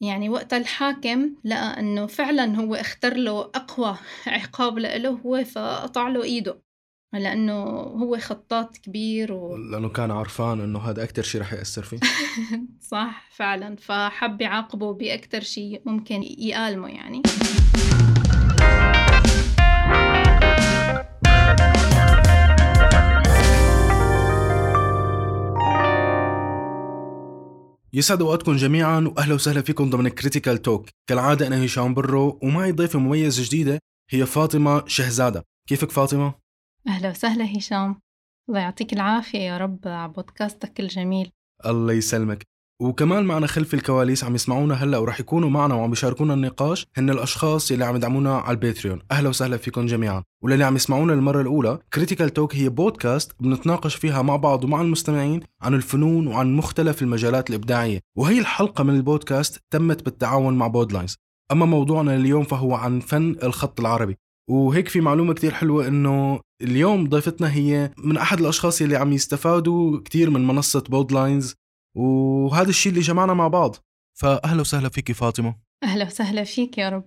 يعني وقت الحاكم لقى إنه فعلا هو اختار له أقوى عقاب له هو فقطع له إيده. لأنه هو خطاط كبير و... لأنه كان عرفان إنه هذا أكثر شيء رح يأثر فيه. صح فعلا. فحب يعاقبه باكثر شيء ممكن يآلمه يعني. يسعد أوقاتكم جميعا واهلا وسهلا فيكم ضمن كريتيكال توك كالعادة أنا هشام برو ومعي ضيفة مميزة جديدة هي فاطمة شهزادة. كيفك فاطمة؟ أهلا وسهلا هشام. الله يعطيك العافية يا رب على بودكاستك الجميل. الله يسلمك. وكمان معنا خلف الكواليس عم يسمعونا هلا وراح يكونوا معنا وعم يشاركونا النقاش هن الأشخاص اللي عم يدعمونا على الباتريون. أهلا وسهلا فيكم جميعا. وللي عم يسمعونا المرة الأولى كريتيكال توك هي بودكاست بنتناقش فيها مع بعض ومع المستمعين عن الفنون وعن مختلف المجالات الإبداعية. وهي الحلقة من البودكاست تمت بالتعاون مع بودلاينز أما موضوعنا اليوم فهو عن فن الخط العربي. وهيك في معلومة كتير حلوة إنه اليوم ضيفتنا هي من أحد الأشخاص اللي عم يستفادوا كتير من منصة بودلاينز وهذا الشيء اللي جمعنا مع بعض. فأهلا وسهلا فيك فاطمة. أهلا وسهلا فيك يا رب.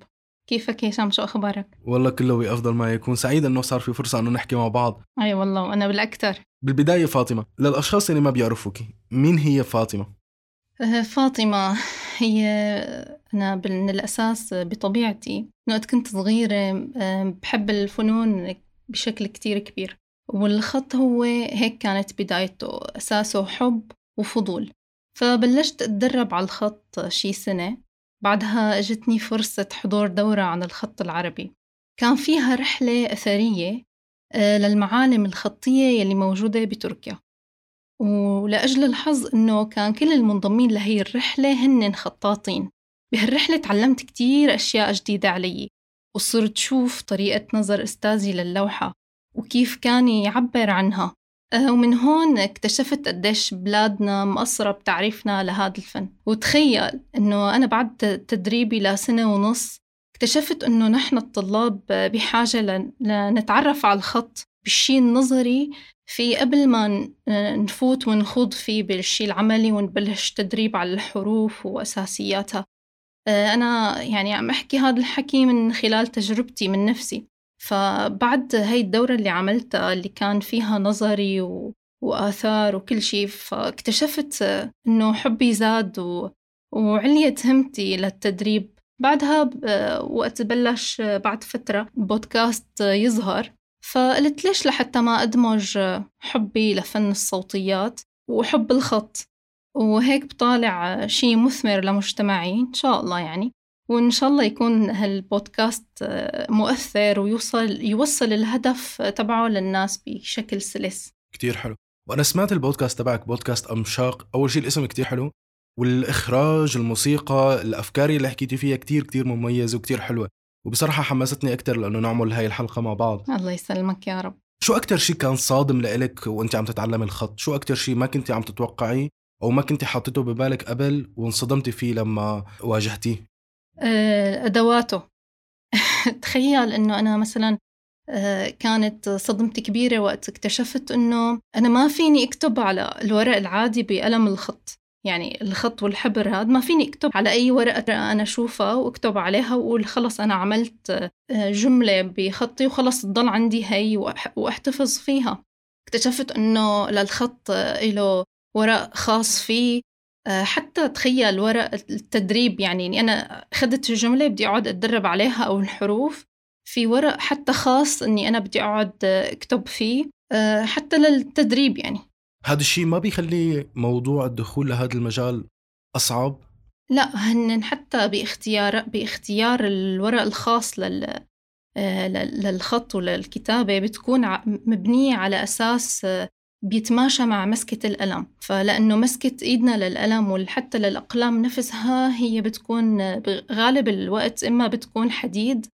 كيفك هشام؟ شو أخبارك؟ والله كله بأفضل ما يكون. سعيد أنه صار في فرصة أنه نحكي مع بعض. أي والله وأنا بالأكثر. بالبداية فاطمة للأشخاص اللي ما بيعرفوك مين هي فاطمة؟ أه، فاطمة هي أنا من الأساس بطبيعتي وقت كنت صغيرة أه، بحب الفنون بشكل كتير كبير. والخط هو هيك كانت بدايته أساسه حب وفضول. فبلشت أتدرب على الخط شي سنة. بعدها إجتني فرصة حضور دورة عن الخط العربي. كان فيها رحلة أثرية آه، للمعالم الخطية يلي موجودة بتركيا. ولأجل الحظ إنه كان كل المنضمين لهي الرحلة هن خطاطين. بهالرحلة تعلمت كتير أشياء جديدة علي وصرت شوف طريقة نظر أستاذي للوحة وكيف كان يعبر عنها. ومن هون اكتشفت قديش بلادنا مقصرة بتعريفنا لهذا الفن. وتخيل إنه أنا بعد تدريبي لسنة ونص اكتشفت إنه نحن الطلاب بحاجة لنتعرف على الخط بالشي النظري في قبل ما نفوت ونخوض فيه بالشي العملي ونبلش تدريب على الحروف وأساسياتها. آه، أنا يعني عم أحكي هذا الحكي من خلال تجربتي من نفسي. فبعد هاي الدورة اللي عملتها اللي كان فيها نظري و... وآثار وكل شيء فاكتشفت إنه حبي زاد و... وعليت همتي للتدريب بعدها. وقت بلش بعد فترة بودكاست يظهر فقلت ليش لحتى ما أدمج حبي لفن الصوتيات وحب الخط وهيك بطالع شيء مثمر لمجتمعي إن شاء الله يعني وإن شاء الله يكون هالبودكاست آه، مؤثر ويوصل يوصل الهدف تبعه للناس بشكل سلس. كتير حلو. وأنا سمعت البودكاست تبعك بودكاست أمشاق. أول شيء الاسم كتير حلو. والإخراج الموسيقى الأفكار اللي حكيتي فيها كتير كتير مميزة وكتير حلوة. وبصراحة حمستني أكتر لأنه نعمل هاي الحلقة مع بعض. الله يسلمك يا رب. شو أكتر شيء كان صادم لإلك وأنت عم تتعلم الخط؟ شو أكتر شيء ما كنت عم تتوقعيه أو ما كنت حاطته ببالك قبل وانصدمتي فيه لما واجهتيه؟ آه، أدواته. تخيل إنه أنا مثلا آه، كانت صدمتي كبيرة وقت اكتشفت إنه أنا ما فيني أكتب على الورق العادي بقلم الخط. يعني الخط والحبر هذا ما فيني أكتب على أي ورقة أنا أشوفها وأكتب عليها وأقول خلص أنا عملت آه، جملة بخطي وخلص تضل عندي هي وأحتفظ فيها. اكتشفت إنه للخط له ورق خاص فيه حتى تخيل ورق التدريب يعني أنا أخذت جملة بدي أقعد أتدرب عليها أو الحروف في ورق حتى خاص إني أنا بدي أقعد أكتب فيه آه، حتى للتدريب يعني هذا الشيء ما بيخلي موضوع الدخول لهذا المجال أصعب؟ لا هن حتى باختيار باختيار الورق الخاص لل آه، للخط وللكتابة بتكون مبنية على أساس بيتماشى مع مسكة القلم فلأنه مسكة إيدنا للقلم وحتى للأقلام نفسها هي بتكون غالب الوقت إما بتكون حديد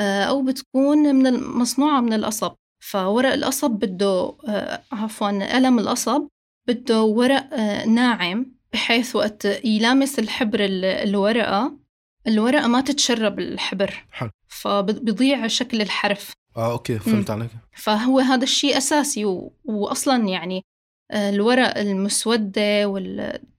آه، أو بتكون من مصنوعة من القصب. فورق القصب بده آه، عفوا قلم القصب بده ورق آه، ناعم بحيث وقت يلامس الحبر الورقة الورقة ما تتشرب الحبر. حلو. فبضيع شكل الحرف. آه okay فهمت عليك. فهو هذا الشيء أساسي و... واصلا يعني الورق المسودة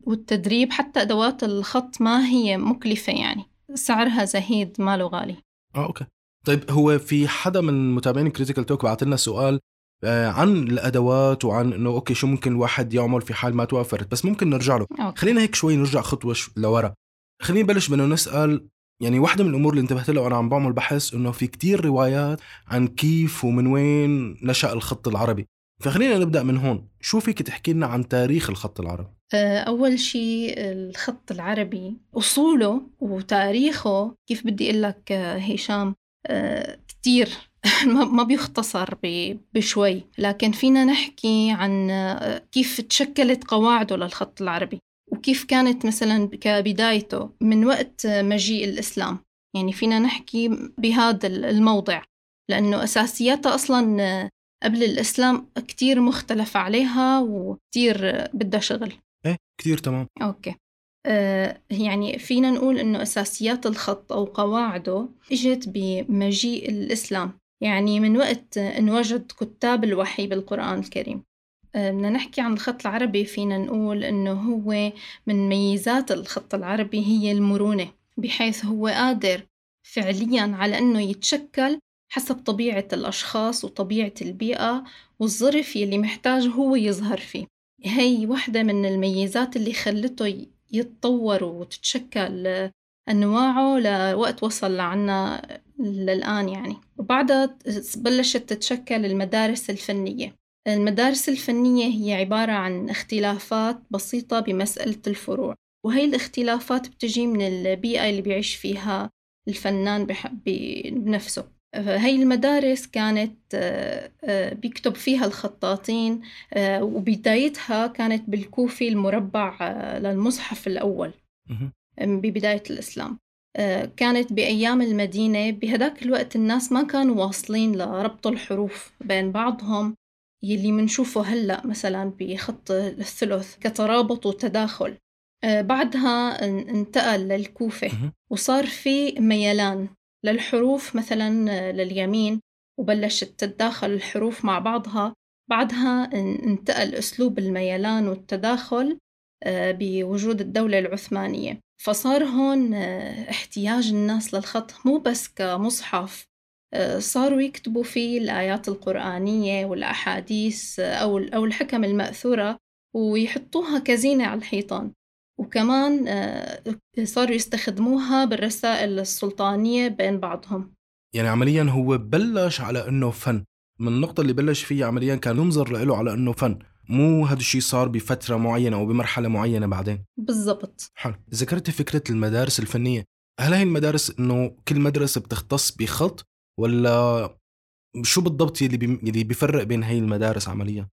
والتدريب حتى أدوات الخط ما هي مكلفة يعني. سعرها زهيد ماله غالي. آه okay. طيب هو في حدا من متابعين كريتيكال توك بعث لنا سؤال آه، عن الأدوات وعن إنه okay شو ممكن الواحد يعمل في حال ما توفرت. بس ممكن نرجع له. okay. خلينا هيك شوي نرجع خطوة لورا. خلينا نبلش بإنه نسأل يعني واحدة من الأمور اللي انتبهت لها وأنا عم بعمل بحث إنه في كتير روايات عن كيف ومن وين نشأ الخط العربي. فخلينا نبدأ من هون. شو فيك تحكي لنا عن تاريخ الخط العربي؟ آه، أول شيء الخط العربي أصوله وتاريخه كيف بدي أقول لك آه، هشام آه، كتير ما بيختصر بشوي. لكن فينا نحكي عن كيف تشكلت قواعده للخط العربي. وكيف كانت مثلا كبدايته من وقت مجيء الإسلام؟ يعني فينا نحكي بهذا الموضع لأنه أساسياتها أصلا قبل الإسلام كتير مختلف عليها وكتير بدها شغل. إيه كتير تمام. أوكي. آه يعني فينا نقول إنه أساسيات الخط أو قواعده إجت بمجيء الإسلام. يعني من وقت انوجد كتاب الوحي بالقرآن الكريم. بدنا نحكي عن الخط العربي فينا نقول إنه هو من ميزات الخط العربي هي المرونة بحيث هو قادر فعليا على إنه يتشكل حسب طبيعة الأشخاص وطبيعة البيئة والظرف يلي محتاج هو يظهر فيه. هي واحدة من الميزات اللي خلته يتطور وتتشكل أنواعه لوقت وصل لعنا للآن يعني. وبعدها بلشت تتشكل المدارس الفنية. المدارس الفنية هي عبارة عن اختلافات بسيطة بمسألة الفروع وهي الاختلافات بتجي من البيئة اللي بيعيش فيها الفنان بنفسه. هاي المدارس كانت آه، آه، بيكتب فيها الخطاطين آه، وبدايتها كانت بالكوفي المربع للمصحف الأول. ببداية الإسلام. كانت بأيام المدينة بهداك الوقت الناس ما كانوا واصلين لربط الحروف بين بعضهم. يلي منشوفه هلأ مثلا بخط الثلث كترابط وتداخل. بعدها انتقل للكوفة. وصار في ميلان. للحروف مثلا لليمين. وبلشت تتداخل الحروف مع بعضها. بعدها انتقل أسلوب الميلان والتداخل آه، بوجود الدولة العثمانية. فصار هون آه، احتياج الناس للخط. مو بس كمصحف. آه، صاروا يكتبوا فيه الآيات القرآنية والأحاديث أو أو الحكم المأثورة ويحطوها كزينة على الحيطان. وكمان آه، صاروا يستخدموها بالرسائل السلطانية بين بعضهم. يعني عمليا هو بلش على إنه فن. من النقطة اللي بلش فيها عمليا كان ينظر له على إنه فن. مو هذا الشيء صار بفترة معينة أو بمرحلة معينة بعدين. بالضبط. حلو. ذكرت فكرة المدارس الفنية هل هي المدارس إنه كل مدرسة بتختص بخط؟ ولا شو بالضبط اللي بي... اللي بيفرق بين هي المدارس عمليا؟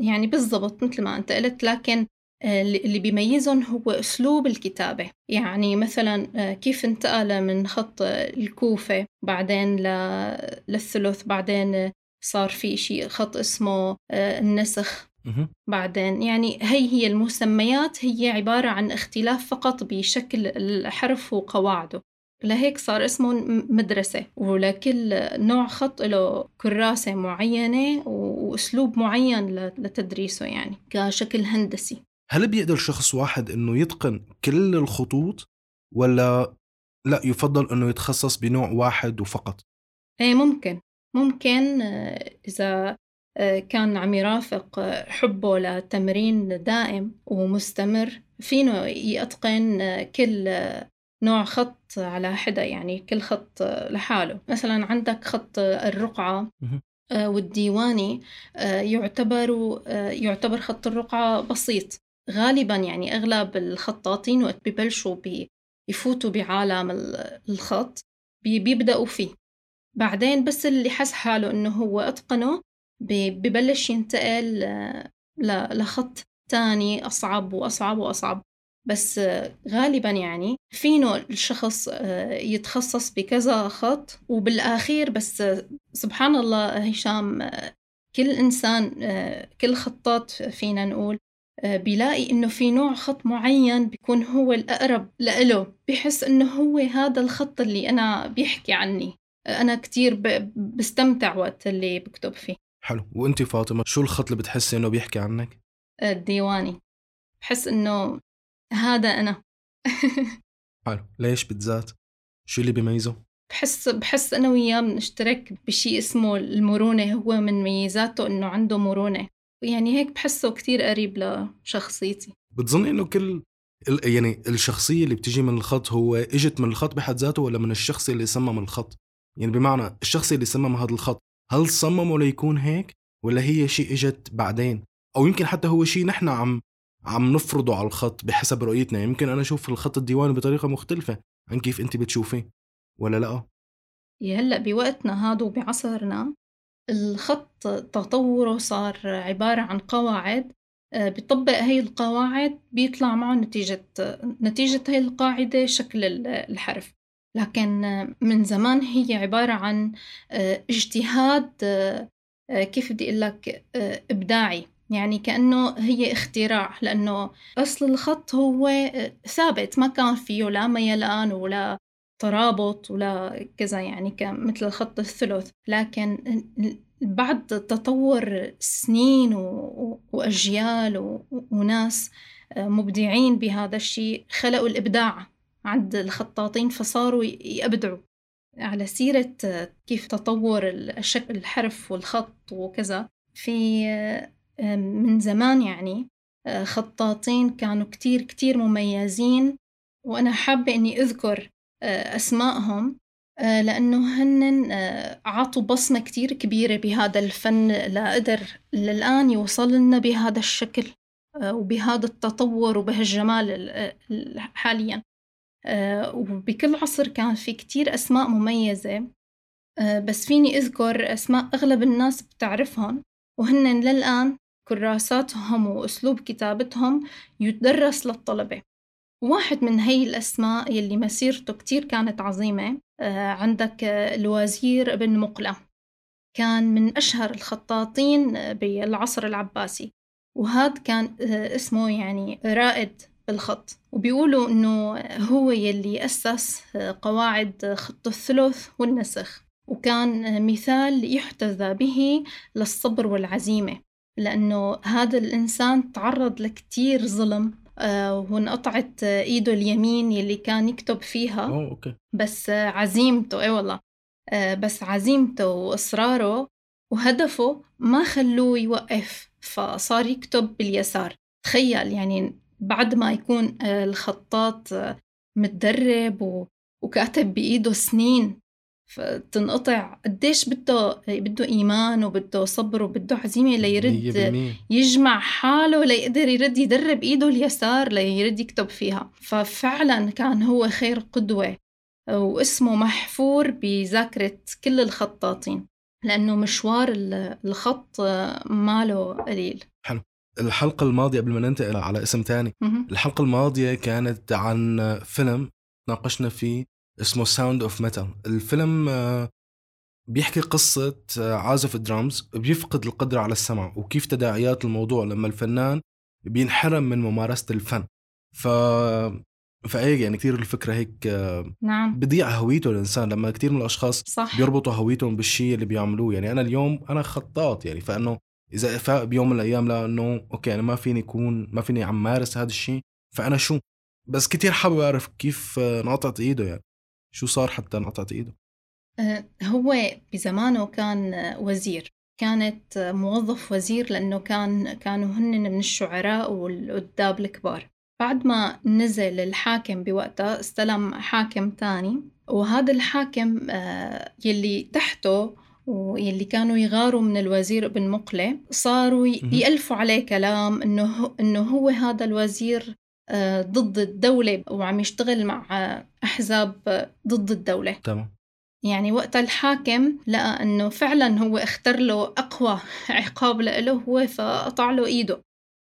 يعني بالضبط مثل ما أنت قلت لكن آه، اللي بيميزهم هو أسلوب الكتابة. يعني مثلا آه، كيف انتقل من خط الكوفة بعدين للثلث بعدين صار في شيء خط اسمه آه، النسخ. بعدين يعني هي هي المسميات هي عبارة عن اختلاف فقط بشكل الحرف وقواعده. لهيك صار اسمه مدرسة. ولكل نوع خط له كراسة معينة وأسلوب معين لتدريسه يعني كشكل هندسي. هل بيقدر شخص واحد إنه يتقن كل الخطوط ولا لا يفضل إنه يتخصص بنوع واحد وفقط؟ إيه ممكن. ممكن آه، إذا آه، كان عم يرافق حبه لتمرين دائم ومستمر فينه يتقن كل نوع خط على حدة يعني كل خط لحاله. مثلا عندك خط الرقعة آه، والديواني يعتبر يعتبر خط الرقعة بسيط. غالبا يعني أغلب الخطاطين وقت ببلشوا يفوتوا بعالم الخط بيبدأوا فيه. بعدين بس اللي حس حاله إنه هو أتقنه ببلش ينتقل لخط تاني أصعب وأصعب وأصعب. بس غالبا يعني فينه الشخص يتخصص بكذا خط وبالآخير بس سبحان الله هشام كل إنسان كل خطاط فينا نقول آه، بيلاقي إنه في نوع خط معين بيكون هو الأقرب لإله بحس إنه هو هذا الخط اللي أنا بيحكي عني. آه، أنا كتير بستمتع وقت اللي بكتب فيه. حلو. وانت فاطمة شو الخط اللي بتحسي إنه بيحكي عنك؟ الديواني. بحس إنه هذا أنا حلو ليش بالذات؟ شو اللي بيميزه؟ بحس بحس أنا وياه بنشترك بشيء اسمه المرونة هو من ميزاته إنه عنده مرونة يعني هيك بحسه كتير قريب لشخصيتي بتظني إنه كل يعني الشخصية اللي بتجي من الخط هو إجت من الخط بحد ذاته ولا من الشخص اللي صمم الخط؟ يعني بمعنى الشخص اللي صمم هذا الخط هل صممه ليكون هيك ولا هي شيء إجت بعدين؟ أو يمكن حتى هو شيء نحن عم عم نفرضه على الخط بحسب رؤيتنا. يمكن أنا أشوف الخط الديواني بطريقة مختلفة. عن كيف أنت بتشوفيه ولا لأ؟ يا هلأ بوقتنا هذا وبعصرنا الخط تطوره صار عبارة عن قواعد آه، بيطبق هاي القواعد بيطلع معه نتيجة نتيجة هاي القاعدة شكل الحرف. لكن من زمان هي عبارة عن آه، اجتهاد آه، كيف بدي أقول لك إبداعي. يعني كأنه هي اختراع لأنه أصل الخط هو ثابت ما كان فيه لا ميلان ولا ترابط ولا كذا يعني مثل الخط الثلث. لكن بعد تطور سنين وأجيال وناس مبدعين بهذا الشيء خلقوا الإبداع عند الخطاطين فصاروا يبدعوا. على سيرة كيف تطور الشكل الحرف والخط وكذا في من زمان يعني آه، خطاطين كانوا كتير كتير مميزين وأنا حابة إني أذكر آه، أسمائهم آه، لأنه هن عطوا بصمة كتير كبيرة بهذا الفن لقدر للآن يوصل لنا بهذا الشكل وبهذا التطور وبهالجمال حاليا. وبكل عصر كان في كتير أسماء مميزة بس فيني أذكر أسماء أغلب الناس بتعرفهم وهن للآن كراساتهم وأسلوب كتابتهم يدرس للطلبة. واحد من هي الأسماء يلي مسيرته كتير كانت عظيمة آه، عندك الوزير بن مقلة. كان من أشهر الخطاطين بالعصر العباسي. وهذا كان آه، اسمه يعني رائد بالخط. وبيقولوا إنه هو يلي أسس آه، قواعد خط الثلث والنسخ. وكان مثال يحتذى به للصبر والعزيمة. لأنه هذا الإنسان تعرض لكتير ظلم آه، وانقطعت إيده اليمين يلي كان يكتب فيها. أوه، أوكي. بس عزيمته إيه والله آه، بس عزيمته وإصراره وهدفه ما خلوه يوقف فصار يكتب باليسار. تخيل يعني بعد ما يكون آه، الخطاط متدرب وكاتب بإيده سنين. فتنقطع. قديش بده بده إيمان وبده صبر وبده عزيمة ليرد يجمع حاله ليقدر يرد يدرب إيده اليسار ليرد يكتب فيها. ففعلا كان هو خير قدوة واسمه محفور بذاكرة كل الخطاطين لأنه مشوار الخط ماله قليل. حلو. الحلقة الماضية قبل ما ننتقل على اسم تاني. الحلقة الماضية كانت عن فيلم ناقشنا فيه اسمه Sound of Metal الفيلم آه، بيحكي قصة آه، عازف درامز بيفقد القدرة على السمع. وكيف تداعيات الموضوع لما الفنان بينحرم من ممارسة الفن. ف فايه يعني كثير الفكرة هيك آه، نعم. بضيع هويته الإنسان. لما كثير من الأشخاص صح. بيربطوا هويتهم بالشيء اللي بيعملوه. يعني أنا اليوم أنا خطاط يعني. فإنه إذا فاق بيوم من الأيام لأنه okay أنا ما فيني أكون ما فيني عم مارس هذا الشيء. فأنا شو؟ بس كتير حابب أعرف كيف انقطعت إيده يعني. شو صار حتى انقطعت إيده؟ أه، هو بزمانه كان وزير كانت موظف وزير لأنه كان كانوا هن من الشعراء والأداب الكبار بعد ما نزل الحاكم بوقتها استلم حاكم تاني وهذا الحاكم أه، يلي تحته ويلي كانوا يغاروا من الوزير ابن مقلة صاروا يألفوا عليه كلام إنه إنه هو هذا الوزير ضد الدولة وعم يشتغل مع أحزاب ضد الدولة. تمام. يعني وقت الحاكم لقى أنه فعلا هو اختار له أقوى عقاب له هو فقطع له إيده.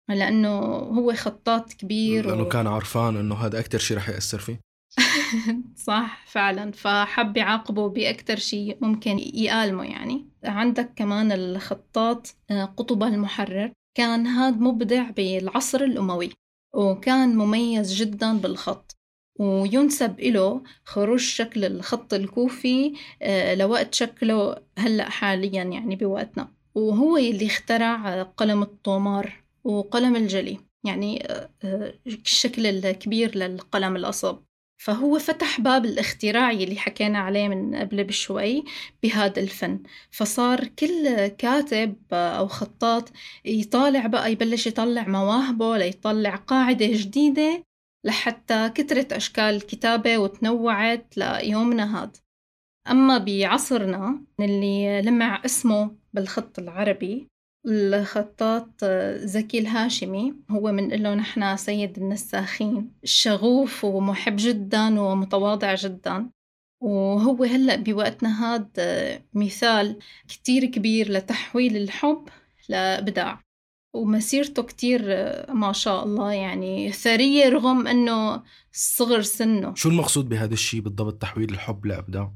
لأنه هو خطاط كبير لأنه و... كان عرفان أنه هذا أكتر شيء رح يأثر فيه. صح فعلا. فحب يعاقبه بأكتر شيء ممكن يآلمه يعني. عندك كمان الخطاط آه، قطب المحرر. كان هذا مبدع بالعصر الأموي. وكان مميز جدا بالخط وينسب له خروج شكل الخط الكوفي آه، لوقت شكله هلأ حاليا يعني بوقتنا. وهو اللي اخترع قلم الطومار وقلم الجلي يعني الشكل الكبير للقلم الأصب. فهو فتح باب الاختراع اللي حكينا عليه من قبل بشوي بهذا الفن. فصار كل كاتب أو خطاط يطالع بقى يبلش يطلع مواهبه ليطلع قاعدة جديدة لحتى كترت أشكال الكتابة وتنوعت ليومنا هاد أما بعصرنا اللي لمع اسمه بالخط العربي الخطاط زكي الهاشمي. هو من له نحن سيد النساخين شغوف ومحب جدا ومتواضع جدا. وهو هلأ بوقتنا هاد مثال كتير كبير لتحويل الحب لإبداع ومسيرته كتير ما شاء الله يعني ثرية رغم أنه صغر سنه. شو المقصود بهذا الشيء بالضبط تحويل الحب لإبداع؟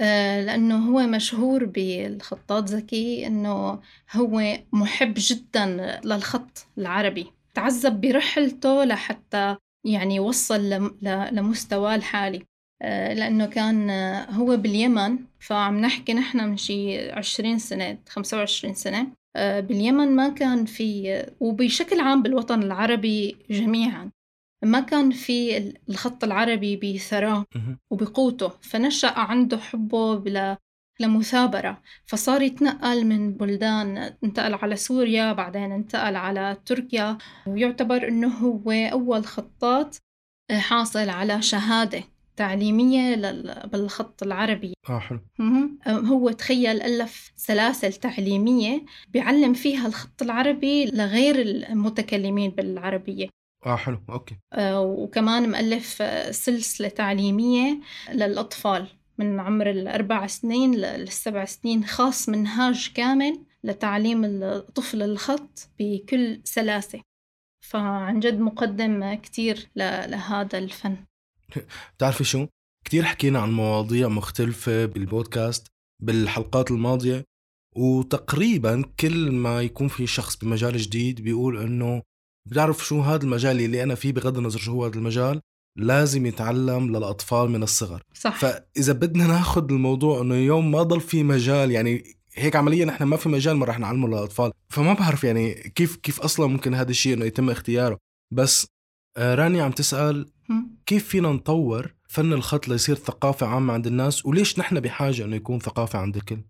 آه، لأنه هو مشهور بالخطاط زكي إنه هو محب جدا للخط العربي. تعذب برحلته لحتى يعني وصل لمستواه الحالي. آه، لأنه كان هو باليمن فعم نحكي نحن من شي عشرين سنة خمسة وعشرين سنة. آه، باليمن ما كان في وبشكل عام بالوطن العربي جميعا. ما كان في الخط العربي بثراه وبقوته فنشأ عنده حبه لمثابرة. فصار يتنقل من بلدان انتقل على سوريا بعدين انتقل على تركيا. ويعتبر إنه هو أول خطاط آه، حاصل على شهادة تعليمية بالخط العربي. آه حلو. آه، هو تخيل ألف سلاسل تعليمية بيعلم فيها الخط العربي لغير المتكلمين بالعربية. آه حلو أوكي. آه وكمان مؤلف آه، سلسلة تعليمية للأطفال من عمر الأربع سنين للسبع سنين خاص منهاج كامل لتعليم الطفل الخط بكل سلاسة. فعن جد مقدم كتير لهذا الفن. بتعرفي شو؟ كتير حكينا عن مواضيع مختلفة بالبودكاست بالحلقات الماضية وتقريبا كل ما يكون في شخص بمجال جديد بيقول إنه بتعرف شو هذا المجال اللي أنا فيه بغض النظر شو هو هذا المجال لازم يتعلم للأطفال من الصغر. صح. فإذا بدنا ناخذ الموضوع إنه يوم ما ضل في مجال يعني هيك عمليا نحن ما في مجال ما رح نعلمه للأطفال. فما بعرف يعني كيف كيف أصلا ممكن هذا الشيء إنه يتم اختياره. بس آه، راني عم تسأل كيف فينا نطور فن الخط ليصير ثقافة عامة عند الناس وليش نحن بحاجة إنه يكون ثقافة عند الكل؟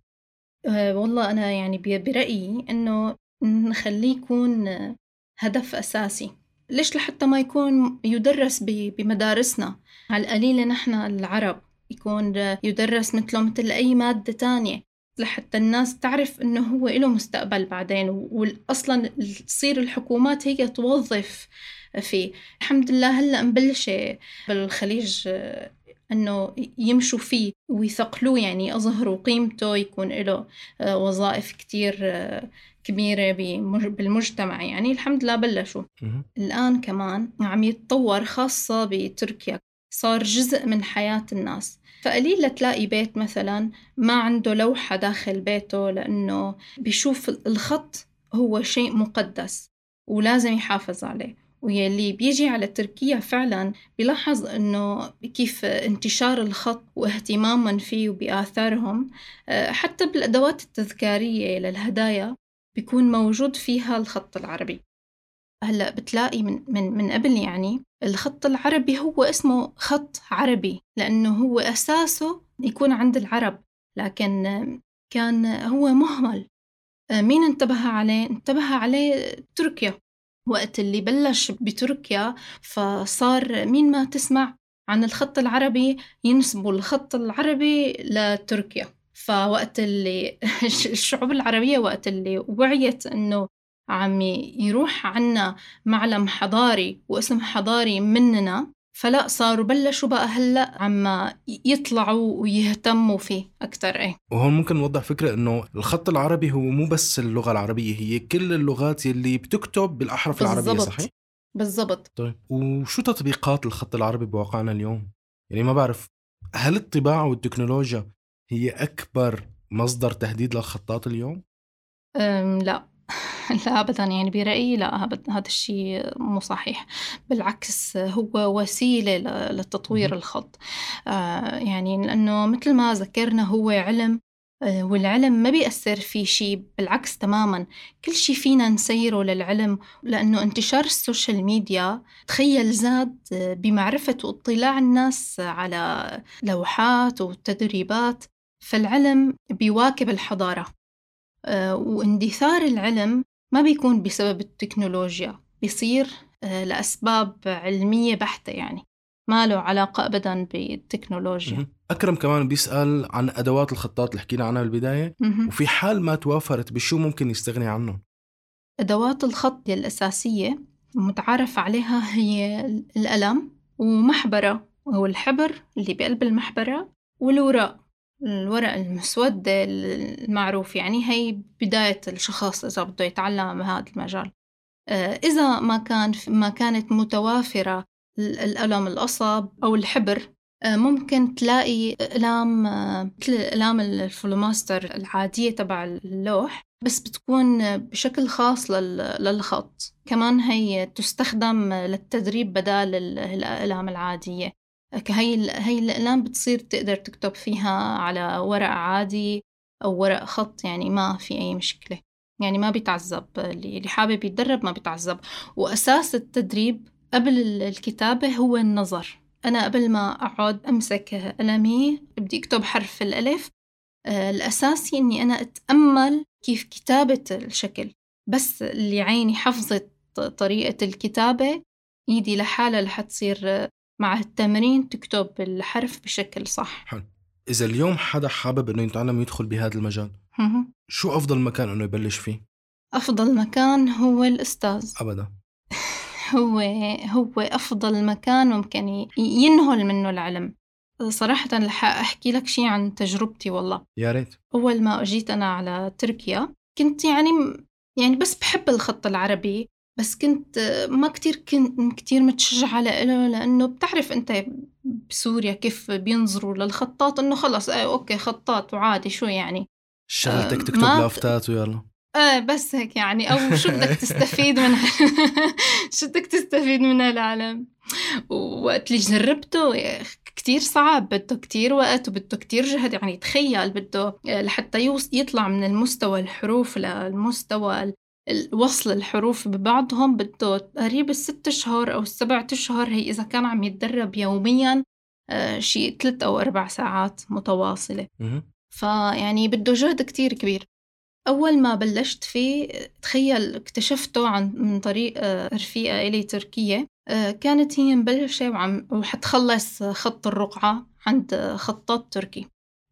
أه والله أنا يعني برأيي إنه نخليه يكون هدف أساسي. ليش لحتى ما يكون يدرس بمدارسنا؟ على القليلة نحن العرب يكون يدرس مثله مثل أي مادة تانية. لحتى الناس تعرف إنه هو له مستقبل بعدين وأصلا تصير الحكومات هي توظف فيه. الحمد لله هلأ مبلشة بالخليج إنه يمشوا فيه ويثقلوه يعني يظهروا قيمته يكون له وظائف كتير كبيرة بالمجتمع. يعني الحمد لله بلشوا. الآن كمان عم يتطور خاصة بتركيا. صار جزء من حياة الناس. فقليل تلاقي بيت مثلا ما عنده لوحة داخل بيته لأنه بيشوف الخط هو شيء مقدس ولازم يحافظ عليه. ويلي بيجي على تركيا فعلا بيلاحظ إنه كيف انتشار الخط واهتماما فيه وبآثارهم آه، حتى بالأدوات التذكارية للهدايا. بيكون موجود فيها الخط العربي. هلأ بتلاقي من من من قبل يعني الخط العربي هو اسمه خط عربي لأنه هو أساسه يكون عند العرب لكن كان هو مهمل. مين انتبه عليه؟ انتبه عليه تركيا. وقت اللي بلش بتركيا فصار مين ما تسمع عن الخط العربي ينسبوا الخط العربي لتركيا. فوقت اللي الشعوب العربية وقت اللي وعيت إنه عم يروح عنا معلم حضاري واسم حضاري مننا فلا صاروا بلشوا بقى هلأ عم يطلعوا ويهتموا فيه أكثر إيه. وهون ممكن نوضح فكرة إنه الخط العربي هو مو بس اللغة العربية هي كل اللغات يلي بتكتب بالأحرف بالزبط. العربيه صحيح؟ بالضبط. طيب وشو تطبيقات الخط العربي بواقعنا اليوم؟ يعني ما بعرف هل الطباعة والتكنولوجيا هي أكبر مصدر تهديد للخطاط اليوم؟ لا. لا ابدا. يعني برأيي لا هذا الشيء مو صحيح. بالعكس هو وسيلة لتطوير الخط. آه، يعني لأنه مثل ما ذكرنا هو علم آه، والعلم ما بيأثر في شيء. بالعكس تماما. كل شيء فينا نسيره للعلم. لأنه انتشار ال social media تخيل زاد آه، بمعرفة واطلاع الناس على لوحات وتدريبات. فالعلم بيواكب الحضارة. آه، واندثار العلم ما بيكون بسبب التكنولوجيا بيصير لأسباب علمية بحتة يعني ما له علاقة أبدا بالتكنولوجيا. أكرم كمان بيسأل عن أدوات الخطاط اللي حكينا عنها بالبداية وفي حال ما توافرت بشو ممكن يستغني عنهم؟ أدوات الخط الأساسية المتعارف عليها هي القلم ومحبرة أو الحبر اللي بقلب المحبرة والوراق الورق المسودة المعروف يعني هي بداية الشخص إذا بده يتعلم بهذا المجال. آه، إذا ما كان ما كانت متوافرة القلم القصب أو الحبر آه، ممكن تلاقي أقلام آه، مثل الأقلام الفلوماستر العادية تبع اللوح بس بتكون بشكل خاص للخط. كمان هي تستخدم للتدريب بدال الأقلام العادية. هي هي الأقلام بتصير تقدر تكتب فيها على ورق عادي أو ورق خط يعني ما في أي مشكلة. يعني ما بيتعذب اللي حابب يتدرب ما بيتعذب. وأساس التدريب قبل الكتابة هو النظر. أنا قبل ما أقعد أمسك قلمي بدي أكتب حرف الألف. آه، الأساسي إني أنا أتأمل كيف كتابة الشكل. بس اللي عيني حفظت طريقة الكتابة إيدي لحالها رح تصير مع التمرين تكتب الحرف بشكل صح. حلو. إذا اليوم حدا حابب إنه يتعلم يدخل بهذا المجال شو أفضل مكان إنه يبلش فيه؟ أفضل مكان هو الأستاذ. أبدا. هو هو أفضل مكان ممكن ينهل منه العلم. صراحة رح أحكي لك شي عن تجربتي والله. يا ريت. أول ما أجيت أنا على تركيا كنت يعني يعني بس بحب الخط العربي. بس كنت ما كتير كنت كتير متشجعة له لأنه بتعرف أنت بسوريا كيف بينظروا للخطاط إنه خلص آه أوكي خطاط وعادي شو يعني؟ شغلتك تكتب لافتات ويلا. إيه بس هيك يعني أو شو بدك تستفيد من شو بدك تستفيد من هالعالم؟ ووقت اللي جربته كتير صعب بده كتير وقت وبده كتير جهد يعني تخيل بده لحتى يطلع من المستوى الحروف للمستوى وصل الحروف ببعضهم بده قريب الست أشهر أو السبع أشهر هي إذا كان عم يتدرب يوميا آه، شي ثلاث أو أربع ساعات متواصلة. فيعني بده جهد كتير كبير. أول ما بلشت فيه تخيل اكتشفته عن من طريق آه، رفيقة إلي تركية آه، كانت هي مبلشة وعم وحتخلص خط الرقعة عند خطاط تركي.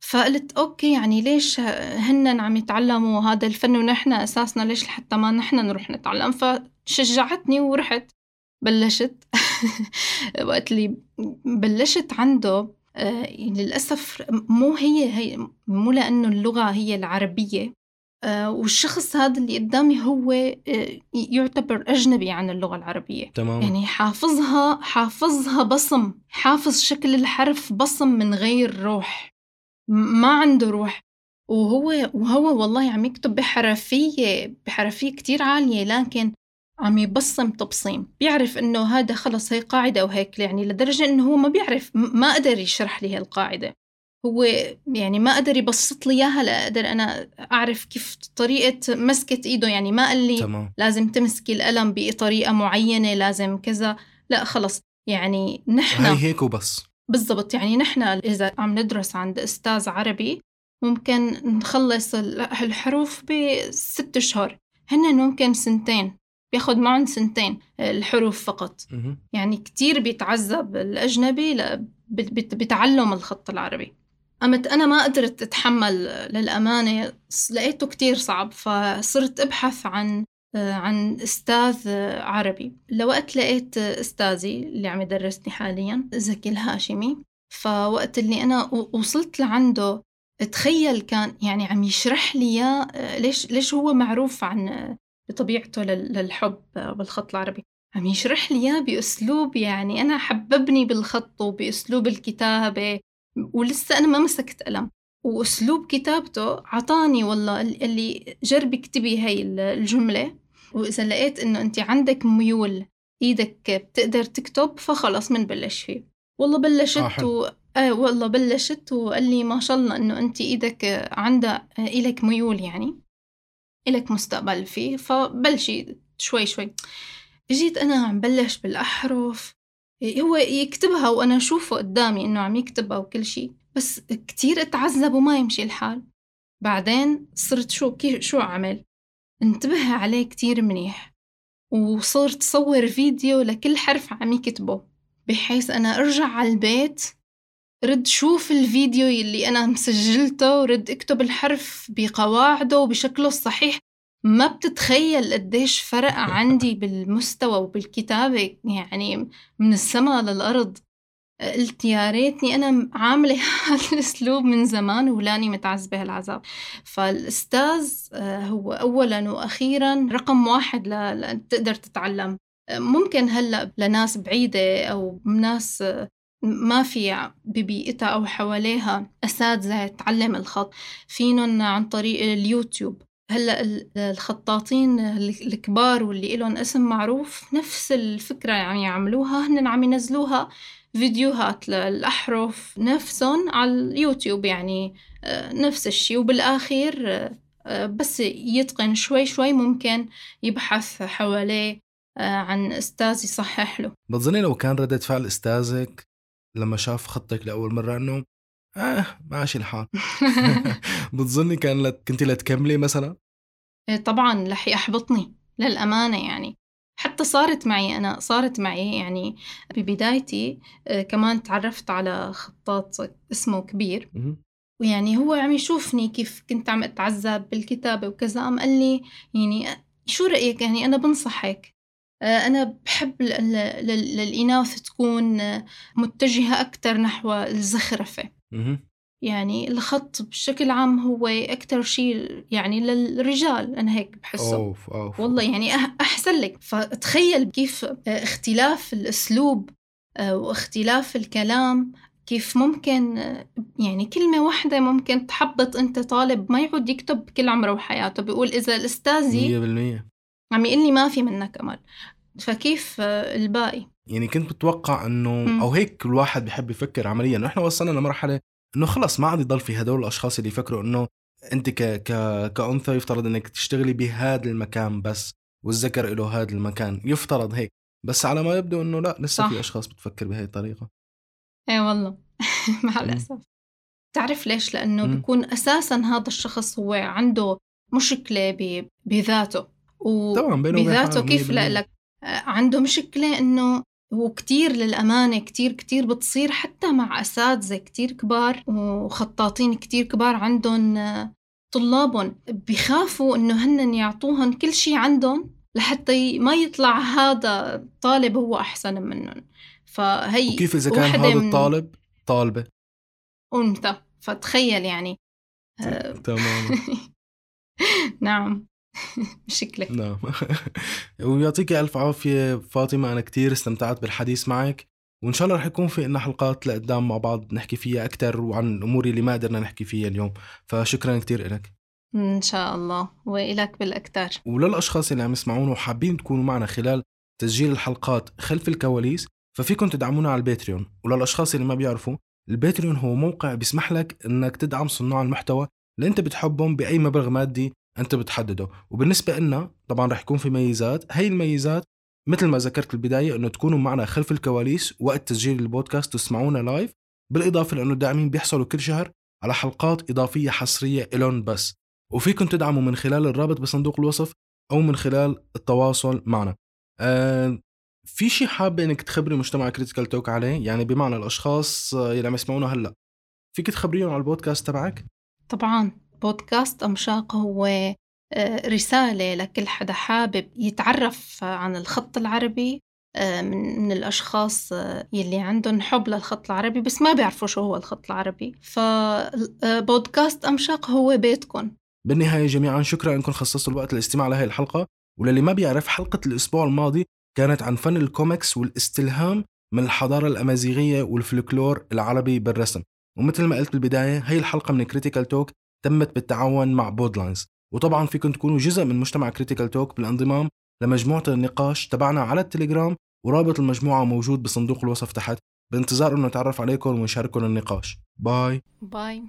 فقلت أوكي يعني ليش هن عم يتعلموا هذا الفن ونحن أساسنا ليش لحتى ما نحن نروح نتعلم؟ فشجعتني ورحت بلشت. وقت اللي بلشت عنده آه، للأسف مو هي هي مو لأنه اللغة هي العربية. آه، والشخص هذا اللي قدامي هو آه، يعتبر أجنبي عن اللغة العربية. تمام. يعني حافظها حافظها بصم حافظ شكل الحرف بصم من غير روح. ما عنده روح. وهو وهو والله عم يكتب بحرفية بحرفية كتير عالية لكن عم يبصم تبصيم. بيعرف إنه هذا خلص هي قاعدة وهيك يعني لدرجة إنه هو ما بيعرف ما قدر يشرح لي هالقاعدة هو يعني ما قدر يبسط لي إياها لأقدر أنا أعرف كيف طريقة مسكه إيده. يعني ما قال لي تمام. لازم تمسكي القلم بطريقة معينة لازم كذا. لا خلص يعني نحن هي هيك وبس. بالضبط. يعني نحن إذا عم ندرس عند أستاذ عربي ممكن نخلص الحروف بست أشهر. هن ممكن سنتين بياخد معهم سنتين الحروف فقط. يعني كتير بيتعذب الأجنبي بتعلم الخط العربي. قمت أنا ما قدرت أتحمل للأمانة لقيته كتير صعب فصرت أبحث عن عن أستاذ عربي. لوقت لقيت أستاذي اللي عم يدرسني حاليا زكي الهاشمي فوقت اللي أنا وصلت لعنده تخيل كان يعني عم يشرح لي ليش ليش هو معروف عن بطبيعته للحب بالخط العربي. عم يشرح لي إياه بأسلوب يعني أنا حببني بالخط وبأسلوب الكتابة ولسه أنا ما مسكت قلم. وأسلوب كتابته عطاني والله اللي جربي اكتبي هاي الجملة. وإذا لقيت إنه أنت عندك ميول إيدك بتقدر تكتب فخلص منبلش فيه. والله بلشت آه،. و... آه والله بلشت وقال لي ما شاء الله إنه أنت إيدك عندها إلك ميول يعني إلك مستقبل فيه. فبلشي شوي شوي. اجيت أنا عم بلش بالأحرف. هو يكتبها وأنا أشوفه قدامي إنه عم يكتبها وكل شيء بس كتير اتعذب وما يمشي الحال. بعدين صرت شو كيف شو أعمل؟ انتبه عليه كتير منيح. وصرت صور فيديو لكل حرف عم يكتبه بحيث أنا أرجع على البيت رد شوف الفيديو يلي أنا مسجلته ورد اكتب الحرف بقواعده وبشكله الصحيح. ما بتتخيل قديش فرق عندي بالمستوى وبالكتابة يعني من السماء للأرض. قلت يا ريتني أنا عاملة هذا الأسلوب من زمان ولاني متعذبة هالعذاب. فالأستاذ آه، هو أولا وأخيرا رقم واحد لتقدر تتعلم. ممكن هلأ لناس بعيدة أو ناس آه، ما في ببيئتها أو حواليها أساتذة تعلم الخط. فينن عن طريق اليوتيوب. هلأ الخطاطين الكبار واللي لهم اسم معروف نفس الفكرة عم يعملوها هن عم ينزلوها. فيديوهات للأحرف نفسهم على اليوتيوب يعني آه، نفس الشيء. وبالآخر آه، بس يتقن شوي شوي ممكن يبحث حواليه آه، عن أستاذ يصحح له. بتظني لو كان ردة فعل أستاذك لما شاف خطك لأول مرة إنه آه ماشي الحال. بتظني كان لت... كنت لتكملي مثلا؟ طبعا رح يحبطني للأمانة يعني. حتى صارت معي أنا صارت معي يعني ببدايتي آه، كمان تعرفت على خطاط اسمه كبير. ويعني هو عم يشوفني كيف كنت عم أتعذب بالكتابة وكذا قام قال لي يعني شو رأيك؟ يعني أنا بنصحك. آه، أنا بحب للإناث تكون متجهة أكثر نحو الزخرفة. يعني الخط بشكل عام هو أكثر شيء يعني للرجال أنا هيك بحسه. أوف أوف. والله يعني أحسن لك. فتخيل كيف آه، اختلاف الأسلوب آه، واختلاف الكلام كيف ممكن آه، يعني كلمة واحدة ممكن تحبط أنت طالب ما يعود يكتب كل عمره وحياته بيقول إذا الأستاذي مية بالمية. عم يقول لي ما في منك أمل. فكيف الباقي؟ يعني كنت بتوقع إنه أو هيك الواحد بحب يفكر عمليا. نحن وصلنا لمرحلة إنه خلص ما عاد يضل في هدول الأشخاص اللي يفكروا إنه أنت ك ك كأنثى يفترض إنك تشتغلي بهذا المكان بس والذكر له هذا المكان يفترض هيك. بس على ما يبدو إنه لا لسه صح. في أشخاص بتفكر بهي الطريقة. إيه والله. مع الأسف. تعرف ليش؟ لأنه م. بيكون أساسا هذا الشخص هو عنده مشكلة بذاته. وبذاته كيف لا لك؟ عنده مشكلة إنه وكتير للأمانة كتير كتير بتصير حتى مع أساتذة كتير كبار وخطاطين كتير كبار عندهم طلابهم بيخافوا إنه هن يعطوهم كل شي عندهم لحتى ما يطلع هذا الطالب هو أحسن منهم فهي وكيف إذا كان هذا الطالب؟ طالبة. أنثى فتخيل يعني تمام نعم. مشكلة نعم. ويعطيك ألف عافية فاطمة أنا كتير استمتعت بالحديث معك وإن شاء الله رح يكون في لنا حلقات لقدام مع بعض نحكي فيها أكثر وعن الأمور اللي ما قدرنا نحكي فيها اليوم. فشكرا كتير لك إن شاء الله. وإلك بالأكثر وللأشخاص اللي عم يسمعونا وحابين تكونوا معنا خلال تسجيل الحلقات خلف الكواليس ففيكم تدعمونا على ال Patreon. وللأشخاص اللي ما بيعرفوا ال Patreon هو موقع بيسمح لك إنك تدعم صناع المحتوى اللي أنت بتحبهم بأي مبلغ مادي أنت بتحدده. وبالنسبة لنا طبعا رح يكون في ميزات. هي الميزات مثل ما ذكرت بالبدايه إنه تكونوا معنا خلف الكواليس وقت تسجيل البودكاست تسمعونا live بالإضافة لإنه الداعمين بيحصلوا كل شهر على حلقات إضافية حصرية إلهن بس. وفيكم تدعموا من خلال الرابط بصندوق الوصف أو من خلال التواصل معنا. آه في شيء حابة إنك تخبري مجتمع Critical Talk عليه؟ يعني بمعنى الأشخاص اللي عم يسمعونا هلأ. فيك تخبريهم على البودكاست تبعك؟ طبعا. بودكاست أمشاق هو آه، رسالة لكل حدا حابب يتعرف عن الخط العربي آه، من الأشخاص آه، يلي عندهم حب للخط العربي بس ما بيعرفوا شو هو الخط العربي. فبودكاست أمشاق هو بيتكم بالنهاية جميعا شكرا أنكم خصصتوا الوقت للاستماع لهي الحلقة. وللي ما بيعرف حلقة الأسبوع الماضي كانت عن فن الكوميكس والاستلهام من الحضارة الأمازيغية والفلكلور العربي بالرسم. ومثل ما قلت بالبداية هي الحلقة من Critical Talk تمت بالتعاون مع Podlines وطبعا فيكم تكونوا جزء من مجتمع Critical Talk بالانضمام لمجموعة النقاش تبعنا على التليجرام ورابط المجموعة موجود بصندوق الوصف تحت. بانتظار انه نتعرف عليكم ونشارككم النقاش. باي. باي.